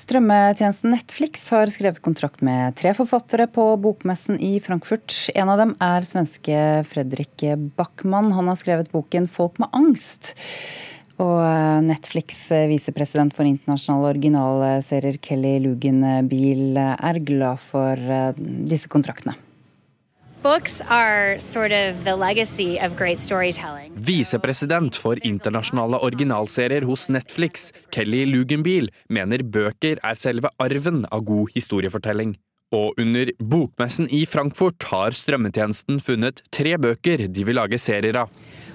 Strømmetjenesten Netflix har skrevet kontrakt med tre forfattere på bokmessen i Frankfurt. En av dem er svenske Fredrik Backman. Han har skrevet boken 'Folk med angst'. Og Netflix' visepresident for internasjonale originalserier Kelly Lugenbiel er glad for disse kontraktene. Sort of Visepresident for internasjonale originalserier hos Netflix, Kelly Lugenbiel, mener bøker er selve arven av god historiefortelling. Og under bokmessen i Frankfurt har strømmetjenesten funnet tre bøker de vil lage serier av.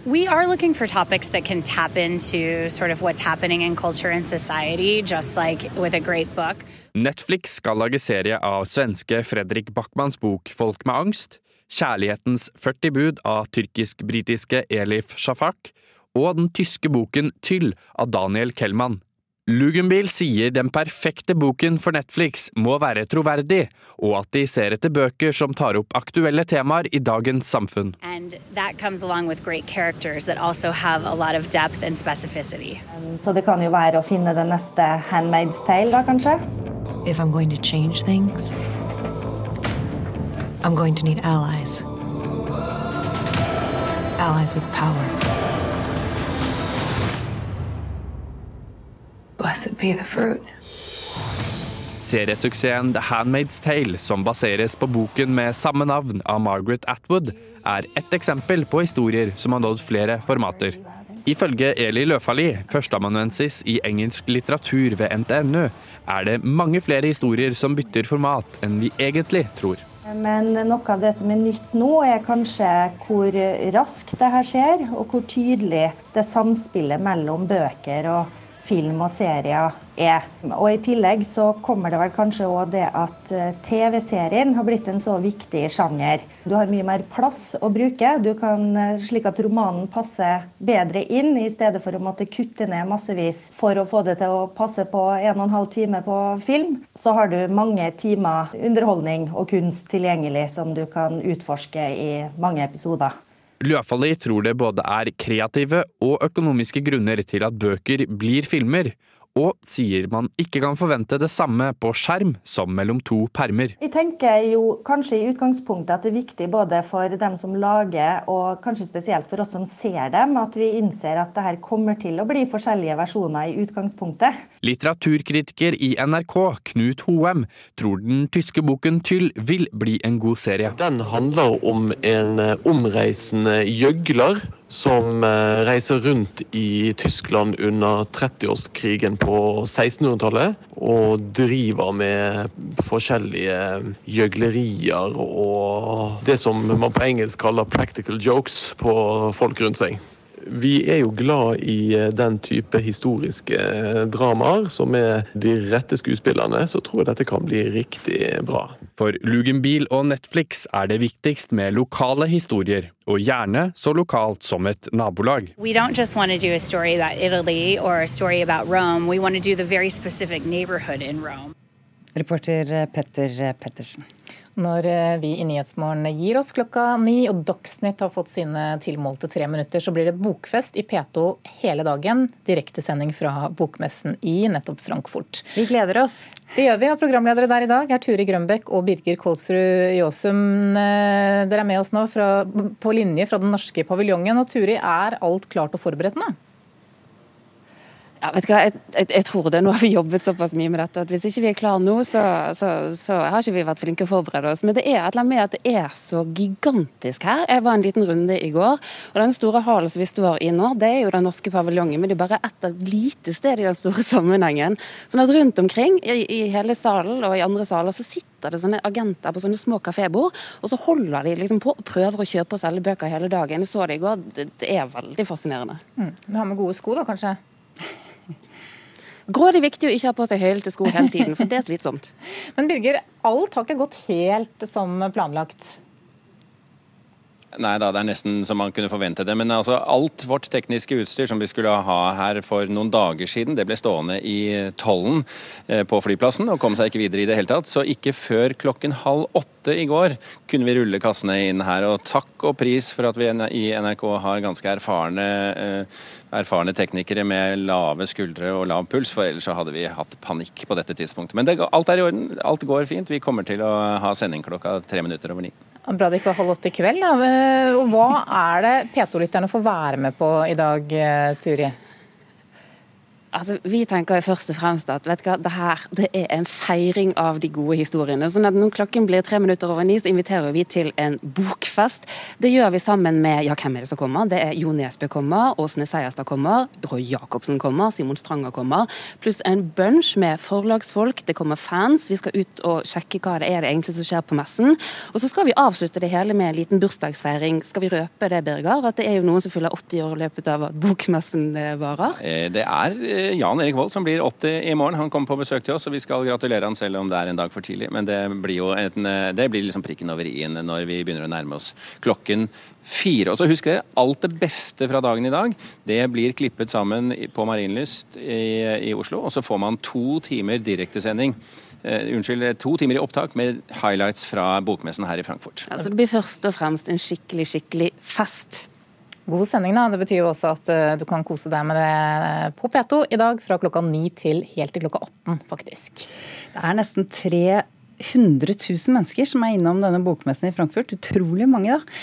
We are looking for topics that can tap into sort of what's happening in culture and society, just like with a great book. Netflix skal lage serie av svenske Fredrik Backmans bok Folk med angst, Kjærlighetens 40 bud av tyrkisk-britiske Elif Shafak og den tyske boken Tyll av Daniel Kellmann. Lugenbil sier den perfekte boken for Netflix må være troverdig, og at de ser etter bøker som tar opp aktuelle temaer i dagens samfunn. Så det kan jo være å finne den neste Handmaid's Tale, da kanskje? If I'm going to change things, I'm going to need allies. Allies with power. Blessed be the fruit. Seriesuksessen The Handmaid's Tale, som baseres på boken med samme navn av Margaret Atwood, er ett eksempel på historier som har nådd flere formater. Ifølge Eli Løfali, førsteamanuensis i engelsk litteratur ved NTNU, er det mange flere historier som bytter format enn vi egentlig tror. Men noe av det som er nytt nå, er kanskje hvor raskt det her skjer, og hvor tydelig det samspillet mellom bøker og film og serier er. Og I tillegg så kommer det vel kanskje òg det at eh, TV-serien har blitt en så viktig sjanger. Du har mye mer plass å bruke, du kan, eh, slik at romanen passer bedre inn, i stedet for å måtte kutte ned massevis for å få det til å passe på en og en halv time på film. Så har du mange timer underholdning og kunst tilgjengelig som du kan utforske i mange episoder. Løfali tror det både er kreative og økonomiske grunner til at bøker blir filmer, og sier man ikke kan forvente det samme på skjerm som mellom to permer. Jeg tenker jo kanskje i utgangspunktet at det er viktig både for dem som lager, og kanskje spesielt for oss som ser dem, at vi innser at det her kommer til å bli forskjellige versjoner i utgangspunktet. Litteraturkritiker i NRK, Knut Hoem, tror den tyske boken Tyll vil bli en god serie. Den handler om en eh, omreisende gjøgler som eh, reiser rundt i Tyskland under 30-årskrigen på 1600-tallet. Og driver med forskjellige gjøglerier og det som man på engelsk kaller 'practical jokes' på folk rundt seg. Vi er jo glad i eh, den type historiske eh, dramaer, som er de rette skuespillerne. Så tror jeg dette kan bli riktig bra. For Lugenbil og Netflix er det viktigst med lokale historier, og gjerne så lokalt som et nabolag. We don't just want to do a story about Italy or a story about Rome. We want to do the very specific neighborhood in Rome. Reporter Petter Pettersen. Når eh, vi i Nyhetsmorgen gir oss klokka ni og Dagsnytt har fått sine tilmålte tre minutter, så blir det bokfest i P2 hele dagen. Direktesending fra bokmessen i nettopp Frankfurt. Vi gleder oss. Det gjør vi, og programledere der i dag er Turi Grønbekk og Birger Kolsrud Jåsum. Eh, dere er med oss nå fra, på linje fra den norske paviljongen. Og Turi, er alt klart og forberedt nå? Ja, vet du hva, jeg, jeg, jeg, tror det. Nå har vi jobbet såpass mye med dette at hvis ikke vi er klare nå, så, så, så har ikke vi vært flinke å forberede oss. Men det er et eller annet med at det er så gigantisk her. Jeg var en liten runde i går, og den store hallen som vi står i nå, det er jo den norske paviljongen. Men det er bare ett lite sted i den store sammenhengen. Sånn at rundt omkring i, i hele salen og i andre saler så sitter det sånne agenter på sånne små kafébord, og så holder de liksom på og prøver å kjøpe og selge bøker hele dagen. Jeg så det i går. Det, det er veldig fascinerende. Mm. Du har med gode sko da, kanskje? Grådig viktig å ikke ha på seg høyhælte sko hele tiden, for det er slitsomt. Men Birger, alt har ikke gått helt som planlagt? Nei da, det er nesten som man kunne forvente det. Men altså, alt vårt tekniske utstyr som vi skulle ha her for noen dager siden, det ble stående i tollen eh, på flyplassen og kom seg ikke videre i det hele tatt. Så ikke før klokken halv åtte i går kunne vi rulle kassene inn her. Og takk og pris for at vi i NRK har ganske erfarne, eh, erfarne teknikere med lave skuldre og lav puls, for ellers så hadde vi hatt panikk på dette tidspunktet. Men det, alt er i orden, alt går fint. Vi kommer til å ha sending klokka tre minutter over ni. Bra det ikke var halv åtte i kveld. Da. Eh, hva er det P2-lytterne får være med på i dag, eh, Turi? Altså, vi tenker først og fremst at vet du hva, det her det er en feiring av de gode historiene. sånn at Når klokken blir tre minutter over ni, så inviterer vi til en bokfest. Det gjør vi sammen med ja, hvem er det som kommer? Det er Jo Nesbø kommer, Åsne Seierstad kommer, Roy Jacobsen kommer, Simon Stranger kommer. Pluss en bunch med forlagsfolk. Det kommer fans. Vi skal ut og sjekke hva det er det egentlig som skjer på messen. Og så skal vi avslutte det hele med en liten bursdagsfeiring. Skal vi røpe det, Birger? At det er jo noen som fyller 80 år i løpet av at bokmessen eh, varer? Eh, det er Jan Erik Vold som blir 80 i morgen. Han kommer på besøk til oss, og vi skal gratulere han selv om det er en dag for tidlig. Men det blir jo en, det blir liksom prikken over i-en når vi begynner å nærme oss klokken fire. Og så husk det, alt det beste fra dagen i dag, det blir klippet sammen på Marienlyst i, i Oslo. Og så får man to timer direktesending. Uh, unnskyld, to timer i opptak med highlights fra bokmessen her i Frankfurt. Altså, det blir først og fremst en skikkelig, skikkelig fest. God sending, da. Det betyr jo også at uh, du kan kose deg med det på P2 i dag fra klokka ni til helt til klokka 18, faktisk. Det er nesten 300 000 mennesker som er innom denne bokmessen i Frankfurt. Utrolig mange, da.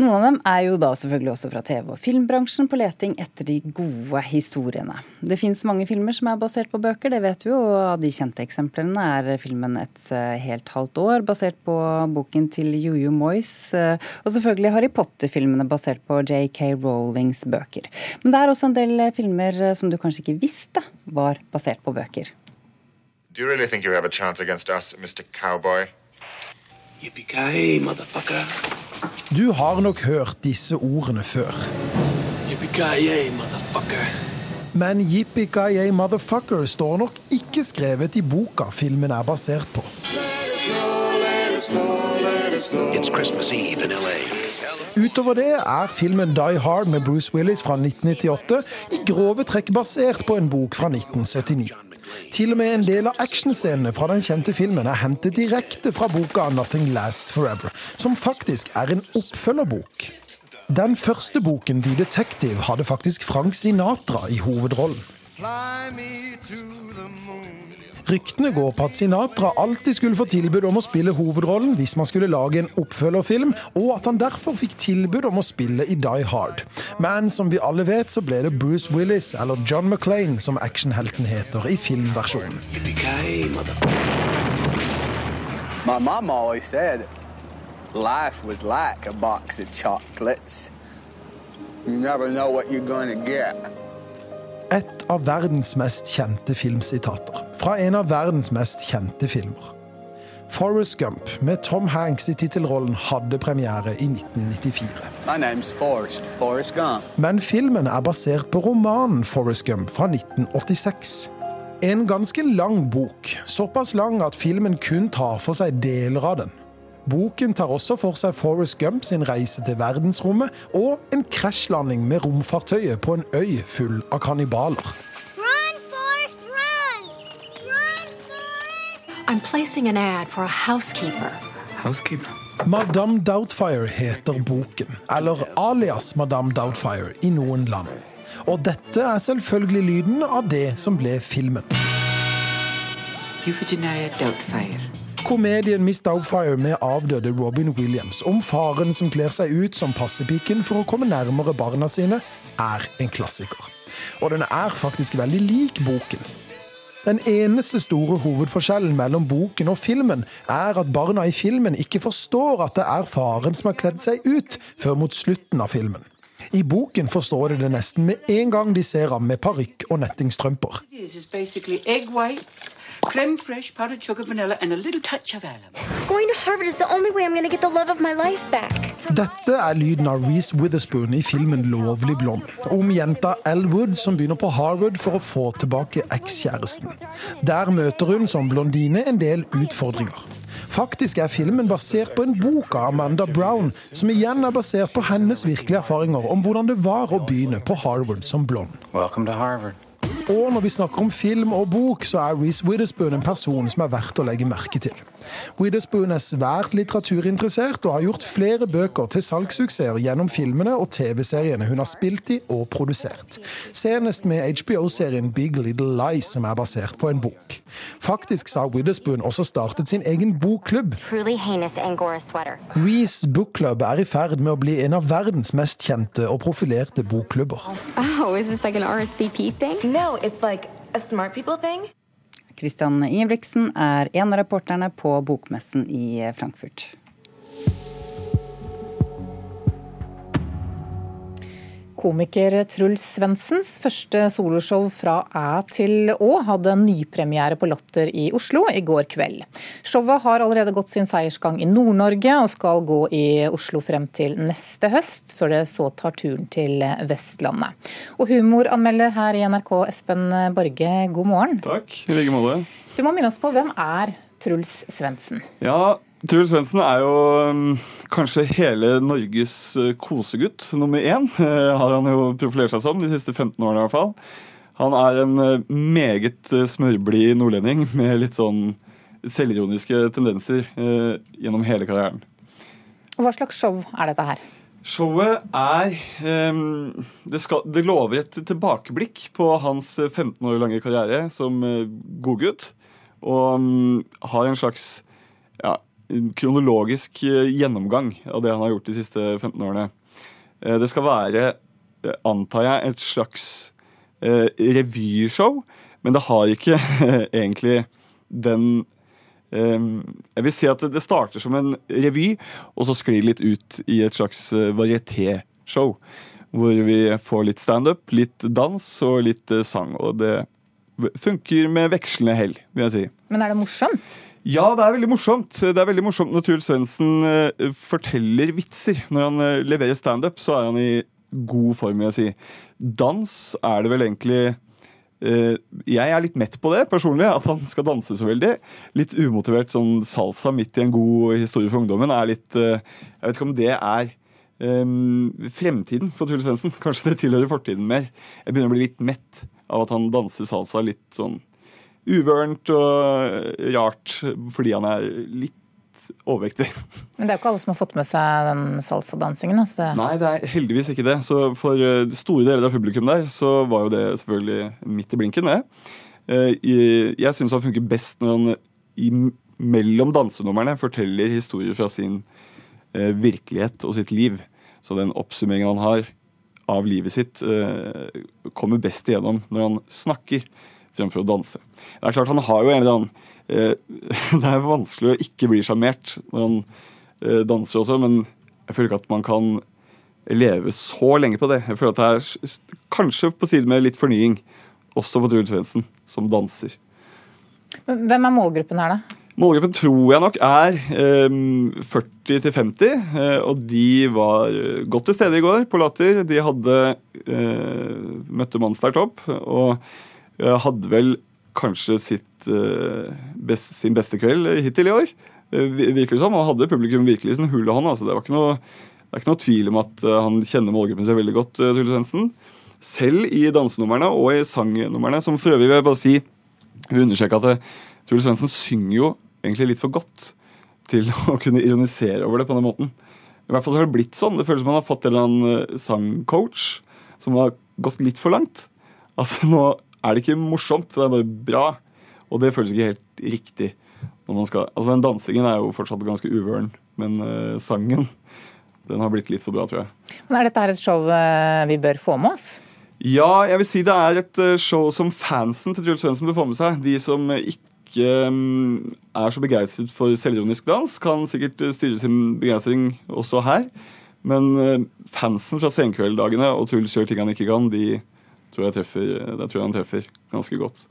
Noen av dem er jo da selvfølgelig også fra TV- og filmbransjen på leting etter de gode historiene. Det fins mange filmer som er basert på bøker, det vet vi jo. Og av de kjente eksemplene er filmen 'Et eh, helt halvt år', basert på boken til Juju Moyes. Eh, og selvfølgelig Harry Potter-filmene basert på JK Rowlings bøker. Men det er også en del filmer eh, som du kanskje ikke visste var basert på bøker. Do you really think you have a chance against us, Mr. Cowboy? Yippee-ki-yay, motherfucker. Du har nok hørt disse ordene før. Men Yippie-ki-yay, motherfucker står nok ikke skrevet i boka filmen er basert på. Utover det er filmen Die Hard med Bruce Willis fra 1998 i grove trekk basert på en bok fra 1979. Til og med en del av actionscenene fra den kjente filmen er hentet direkte fra boka 'Nothing Lasts Forever', som faktisk er en oppfølgerbok. Den første boken, 'The Detective', hadde faktisk Frank Sinatra i hovedrollen. Fly me to. Ryktene går på at Sinatra alltid skulle få tilbud om å spille hovedrollen hvis man skulle lage en oppfølgerfilm, og at han derfor fikk tilbud om å spille i Die Hard. Men som vi alle vet, så ble det Bruce Willis, eller John McClain, som actionhelten heter i filmversjonen. My mom always said life was like a box of chocolates. You never know what you're gonna get et av verdens mest kjente filmsitater fra en av verdens mest kjente filmer. Forrest Gump med Tom Hanks i tittelrollen hadde premiere i 1994. Forrest. Forrest Men filmen er basert på romanen Forrest Gump fra 1986. En ganske lang bok, såpass lang at filmen kun tar for seg deler av den. Boken tar også for seg Forrest Gump sin reise til verdensrommet og en krasjlanding med romfartøyet på en øy full av kannibaler. Run, Forrest, run! Run, Forrest! I'm placing an ad for a housekeeper. Housekeeper? Madame Doubtfire heter boken, eller alias Madame Doubtfire i noen land. Og dette er selvfølgelig lyden av det som ble filmen. Euphigenia Doubtfire. Komedien Miss Doubtfire med avdøde Robin Williams om faren som kler seg ut som passepiken for å komme nærmere barna sine, er en klassiker. Og den er faktisk veldig lik boken. Den eneste store hovedforskjellen mellom boken og filmen er at barna i filmen ikke forstår at det er faren som har kledd seg ut, før mot slutten av filmen. I boken forstår de det nesten med en gang de ser ham med parykk og nettingstrømper. Creme fraiche, powdered sugar, vanilla, and a little touch of alum. Going to Harvard is the only way I'm going to get the love of my life back. Dette er lyden av Reece Witherspoon i filmen 'Lovlig blond', om jenta Elwood som begynner på Harvard for å få tilbake ekskjæresten. Der møter hun som blondine en del utfordringer. Faktisk er filmen basert på en bok av Amanda Brown, som igjen er basert på hennes virkelige erfaringer om hvordan det var å begynne på Harvard som blond. Welcome to Harvard. Og når vi snakker om film og bok, så er Reece Witherspoon en person som er verdt å legge merke til. Witherspoon er svært litteraturinteressert og har gjort flere bøker til salgssuksesser gjennom filmene og TV-seriene hun har spilt i og produsert. Senest med HBO-serien Big Little Lies, som er basert på en bok. Faktisk sa Witherspoon også startet sin egen bokklubb. Reece Book Club er i ferd med å bli en av verdens mest kjente og profilerte bokklubber. Oh, is this like an RSVP thing? No, it's like a smart people thing. Christian Ingebrigtsen er en av reporterne på bokmessen i Frankfurt. Komiker Truls Svendsens første soloshow fra æ til å hadde nypremiere på Latter i Oslo i går kveld. Showet har allerede gått sin seiersgang i Nord-Norge og skal gå i Oslo frem til neste høst, før det så tar turen til Vestlandet. Og humoranmelder her i NRK, Espen Borge, god morgen. Takk, i like måte. Du må minne oss på hvem er Truls Svendsen? Ja, Truls Svendsen er jo um, kanskje hele Norges uh, kosegutt nummer én. Uh, har han jo profilert seg som de siste 15 årene i hvert fall. Han er en uh, meget smørblid nordlending med litt sånn selvironiske tendenser gjennom hele karrieren. Hva slags show er dette her? Showet er um, det, skal, det, lover et tilbakeblikk på hans 15 år lange karriere som godgutt. Og um, har en slags ja, kronologisk eh, gjennomgang av det han har gjort de siste 15 årene. Eh, det skal være, eh, antar jeg, et slags revyshow, men det har ikke egentlig den jeg vil si at det starter som en revy, og så sklir litt ut i et slags varieté-show. Hvor vi får litt standup, litt dans og litt sang. Og det funker med vekslende hell, vil jeg si. Men er det morsomt? Ja, det er veldig morsomt. Det er veldig morsomt når Truls Svendsen uh, forteller vitser. Når han uh, leverer standup, så er han i god form, vil jeg si. Dans er det vel egentlig uh, Jeg er litt mett på det personlig, at han skal danse så veldig. Litt umotivert sånn salsa midt i en god historie for ungdommen er litt Jeg vet ikke om det er um, fremtiden for Truls Svendsen. Kanskje det tilhører fortiden mer. Jeg begynner å bli litt mett av at han danser salsa litt sånn uvørent og rart fordi han er litt overvektig. Men det er jo ikke alle som har fått med seg den salsadansingen? Altså det... Nei, det er heldigvis ikke det. Så for eh, store deler av publikum der, så var jo det selvfølgelig midt i blinken, det. Eh, jeg syns han funker best når han i, mellom dansenumrene forteller historier fra sin eh, virkelighet og sitt liv. Så den oppsummeringen han har av livet sitt, kommer best igjennom når han snakker fremfor å danse. Det er klart Han har jo en eller annen eh, Det er vanskelig å ikke bli sjarmert når han eh, danser også, men jeg føler ikke at man kan leve så lenge på det. Jeg føler at det er kanskje på tide med litt fornying, også for Truls Svendsen, som danser. Hvem er målgruppen her, da? Målgruppen tror jeg nok er eh, 40 50, eh, og de var godt til stede i går på Latter. De hadde eh, møtte Mannsterkt opp. og hadde vel kanskje sitt, eh, best, sin beste kveld hittil i år. Eh, virker det som. Han hadde publikum virkelig i sin hule hånd. Altså, det, noe, det er ikke noe tvil om at eh, han kjenner målgruppen seg veldig godt. Truls Svendsen. Selv i dansenumrene og i sangnumrene, som for øvrig vil jeg bare si vil understreke at Truls Svendsen synger jo egentlig litt for godt til å kunne ironisere over det på den måten. I hvert fall så har det blitt sånn. Det føles som han har fått en eller annen sangcoach som har gått litt for langt. Altså nå er det ikke morsomt, det er bare bra. Og det føles ikke helt riktig. Når man skal, altså Den dansingen er jo fortsatt ganske uvøren, men uh, sangen den har blitt litt for bra, tror jeg. Men Er dette her et show uh, vi bør få med oss? Ja, jeg vil si det er et uh, show som fansen til Truls Svendsen bør få med seg. De som ikke um, er så begeistret for selvironisk dans, kan sikkert styre sin begeistring også her. Men fansen fra Senkvelddagene og Truls gjør ting han ikke kan, de tror jeg treffer, det tror jeg han treffer ganske godt.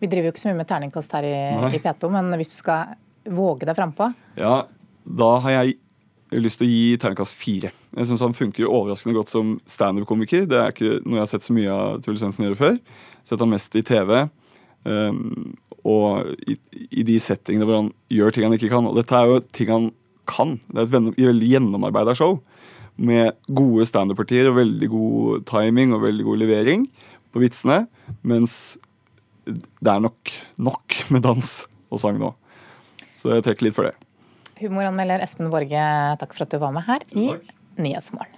Vi driver jo ikke så mye med terningkast her i, i P2, men hvis du skal våge deg frampå? Ja, da har jeg lyst til å gi terningkast fire. Jeg syns han funker overraskende godt som standup-komiker. Det er ikke noe jeg har sett så mye av Truls Svendsen gjøre før. Sett han mest i TV. Um, og i, i, de settingene hvor han gjør ting han ikke kan. Og dette er jo ting han kan. Det er et veldig gjennomarbeida show med gode standup-partier og veldig god timing og veldig god levering på vitsene. Mens det er nok nok med dans og sang nå. Så jeg trekker litt for det. Humoranmelder Espen Borge, takk for at du var med her i Nyhetsmorgen.